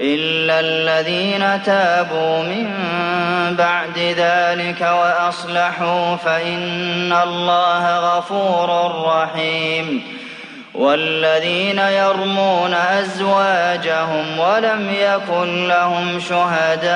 إلا الذين تابوا من بعد ذلك وأصلحوا فإن الله غفور رحيم. والذين يرمون أزواجهم ولم يكن لهم شهداء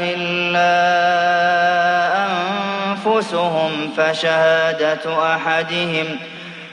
إلا أنفسهم فشهادة أحدهم ۖ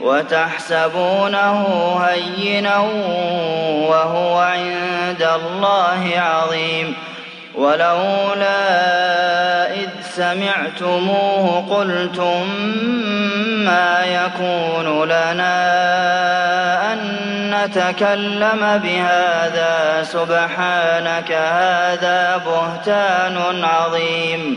وتحسبونه هينا وهو عند الله عظيم. ولولا إذ سمعتموه قلتم ما يكون لنا أن نتكلم بهذا سبحانك هذا بهتان عظيم.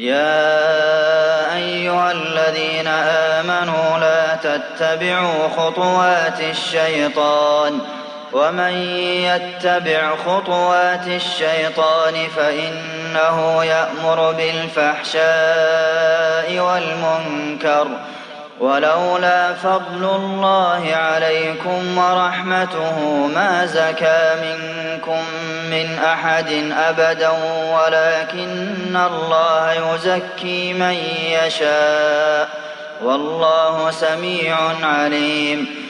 يا أيها الذين آمنوا لا تتبعوا خطوات الشيطان ومن يتبع خطوات الشيطان فإنه يأمر بالفحشاء والمنكر ولولا فضل الله عليكم ورحمته ما زكى منكم من أحد أبدا ولكن الله يزكي من يشاء. والله سميع عليم.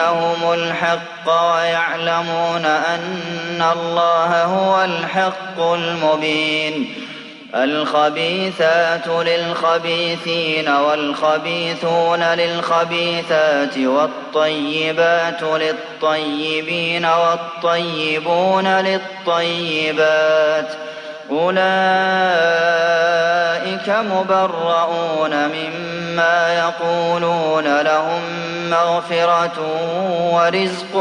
دينهم الحق ويعلمون أن الله هو الحق المبين. الخبيثات للخبيثين والخبيثون للخبيثات والطيبات للطيبين والطيبون للطيبات أولئك مبرؤون مما يقولون لهم مغفرة ورزق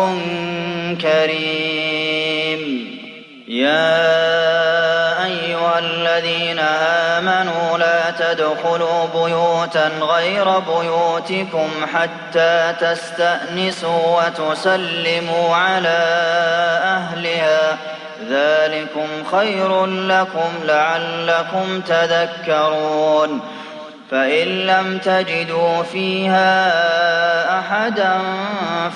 كريم. يا أيها الذين آمنوا لا تدخلوا بيوتا غير بيوتكم حتى تستأنسوا وتسلموا على أهلها ذلكم خير لكم لعلكم تذكرون. فإن لم تجدوا فيها أحدا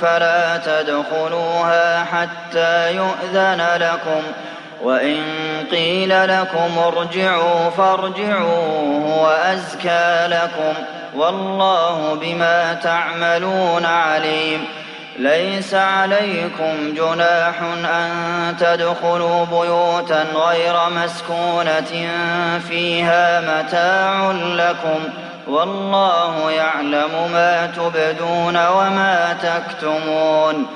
فلا تدخلوها حتى يؤذن لكم. وإن قيل لكم ارجعوا فارجعوا هو أزكى لكم. والله بما تعملون عليم. ليس عليكم جناح أن تدخلوا بيوتا غير مسكونة فيها متاع لكم والله يعلم ما تبدون وما تكتمون.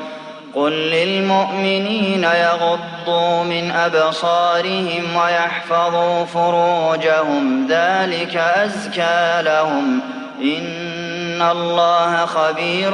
قل للمؤمنين يغضوا من أبصارهم ويحفظوا فروجهم ذلك أزكى لهم. إن الله خبير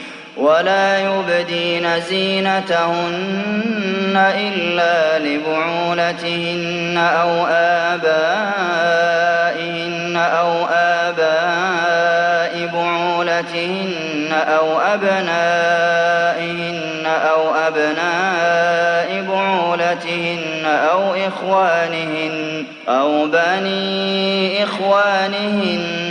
ولا يبدين زينتهن إلا لبعولتهن أو آبائهن أو آباء بعولتهن أو أبنائهن أو أبناء بعولتهن أو إخوانهن أو بني إخوانهن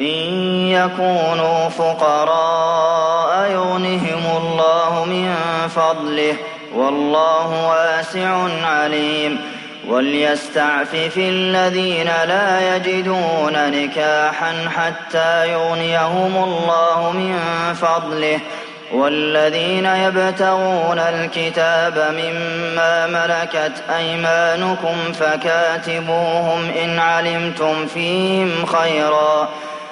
إن يكونوا فقراء يغنهم الله من فضله والله واسع عليم وليستعفف الذين لا يجدون نكاحا حتى يغنيهم الله من فضله والذين يبتغون الكتاب مما ملكت أيمانكم فكاتبوهم إن علمتم فيهم خيرا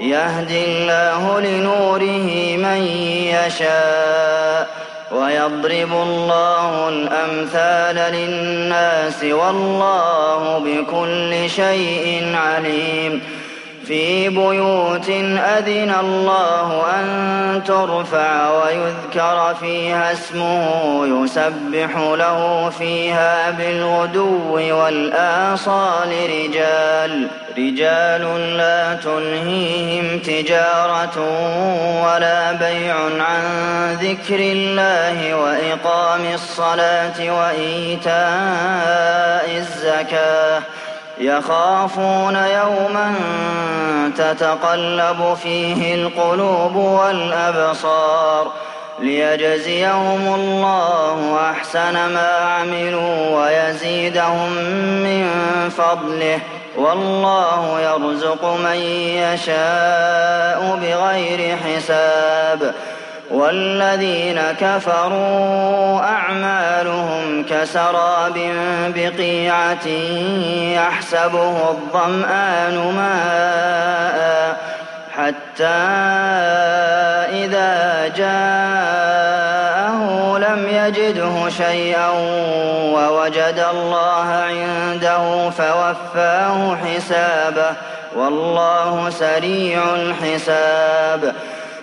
يهدي الله لنوره من يشاء ويضرب الله الأمثال للناس والله بكل شيء عليم في بيوت أذن الله أن ترفع ويذكر فيها اسمه يسبح له فيها بالغدو والآصال رجال. رجال لا تلهيهم تجارة ولا بيع عن ذكر الله وإقام الصلاة وإيتاء الزكاة. يخافون يوما تتقلب فيه القلوب والأبصار ليجزيهم الله أحسن ما عملوا ويزيدهم من فضله والله يرزق من يشاء بغير حساب والذين كفروا أعمالهم كسراب بقيعة يحسبه الظمآن ماء حتى إذا جاءه لم يجده شيئا ووجد الله عنده فوفاه حسابه والله سريع الحساب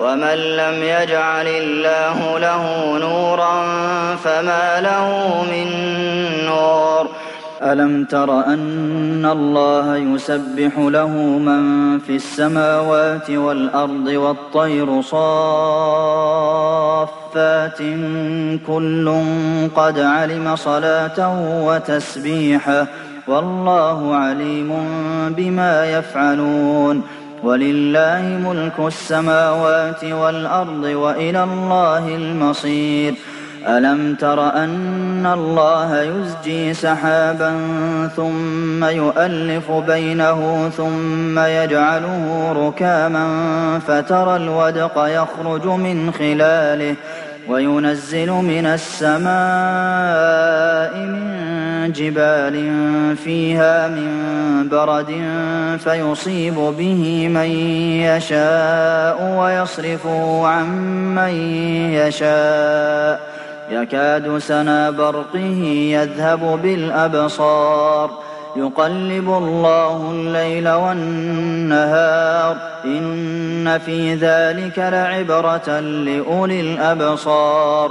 ومن لم يجعل الله له نورا فما له من نور. ألم تر أن الله يسبح له من في السماوات والأرض والطير صافات كل قد علم صلاته وتسبيحه والله عليم بما يفعلون. ولله ملك السماوات والأرض وإلى الله المصير. ألم تر أن الله يزجي سحابا ثم يؤلف بينه ثم يجعله ركاما فترى الودق يخرج من خلاله وينزل من السماء من جبال فيها من برد فيصيب به من يشاء ويصرفه عن من يشاء. يكاد سنا برقه يذهب بالأبصار. يقلب الله الليل والنهار. إن في ذلك لعبرة لأولي الأبصار.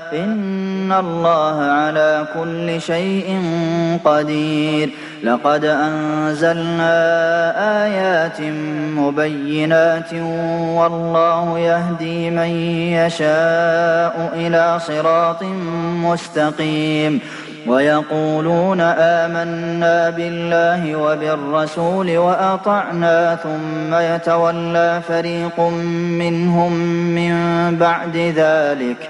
إن الله على كل شيء قدير. لقد أنزلنا آيات مبينات والله يهدي من يشاء إلى صراط مستقيم. ويقولون آمنا بالله وبالرسول وأطعنا ثم يتولى فريق منهم من بعد ذلك.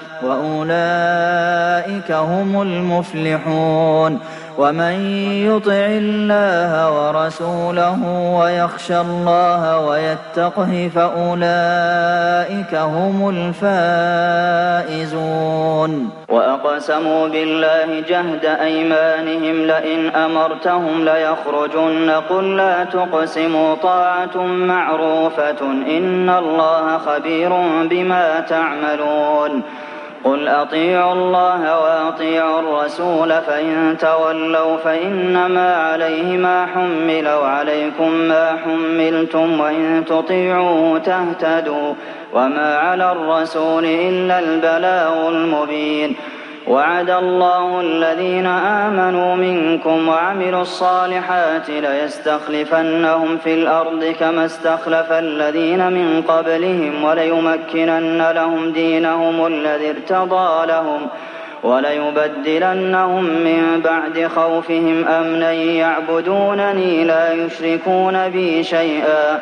وأولئك هم المفلحون. ومن يطع الله ورسوله ويخشى الله ويتقه فأولئك هم الفائزون. وأقسموا بالله جهد أيمانهم لئن أمرتهم ليخرجن. قل لا تقسموا طاعة معروفة إن الله خبير بما تعملون. قل أطيعوا الله وأطيعوا الرسول فإن تولوا فإنما عليه ما حمل وعليكم ما حملتم وإن تطيعوا تهتدوا وما على الرسول إلا البلاغ المبين وعد الله الذين آمنوا منكم وعملوا الصالحات ليستخلفنهم في الأرض كما استخلف الذين من قبلهم وليمكنن لهم دينهم الذي ارتضى لهم وليبدلنهم من بعد خوفهم أمنا يعبدونني لا يشركون بي شيئا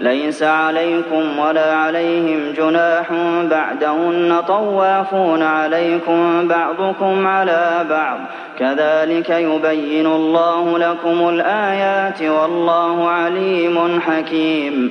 ليس عليكم ولا عليهم جناح بعدهن طوافون عليكم بعضكم على بعض. كذلك يبين الله لكم الآيات والله عليم حكيم.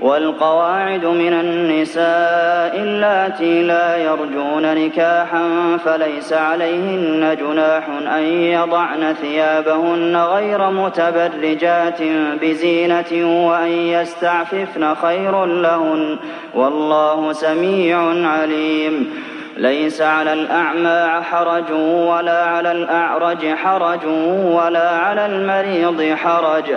والقواعد من النساء اللاتي لا يرجون نكاحا فليس عليهن جناح أن يضعن ثيابهن غير متبرجات بزينة وأن يستعففن خير لهن والله سميع عليم. ليس على الأعمى حرج ولا على الأعرج حرج ولا على المريض حرج.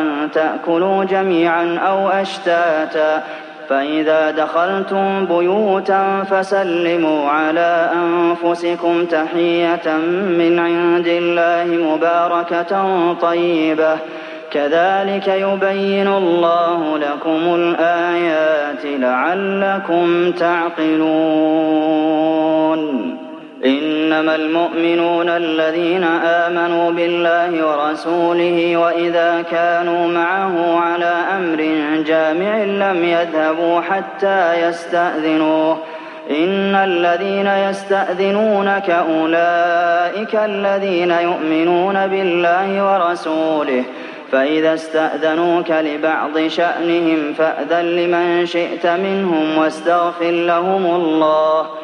أن تأكلوا جميعا أو أشتاتا. فإذا دخلتم بيوتا فسلموا على أنفسكم تحية من عند الله مباركة طيبة. كذلك يبين الله لكم الآيات لعلكم تعقلون. إنما المؤمنون الذين آمنوا بالله ورسوله وإذا كانوا معه على أمر جامع لم يذهبوا حتى يستأذنوه. إن الذين يستأذنونك أولئك الذين يؤمنون بالله ورسوله. فإذا استأذنوك لبعض شأنهم فأذن لمن شئت منهم واستغفر لهم الله.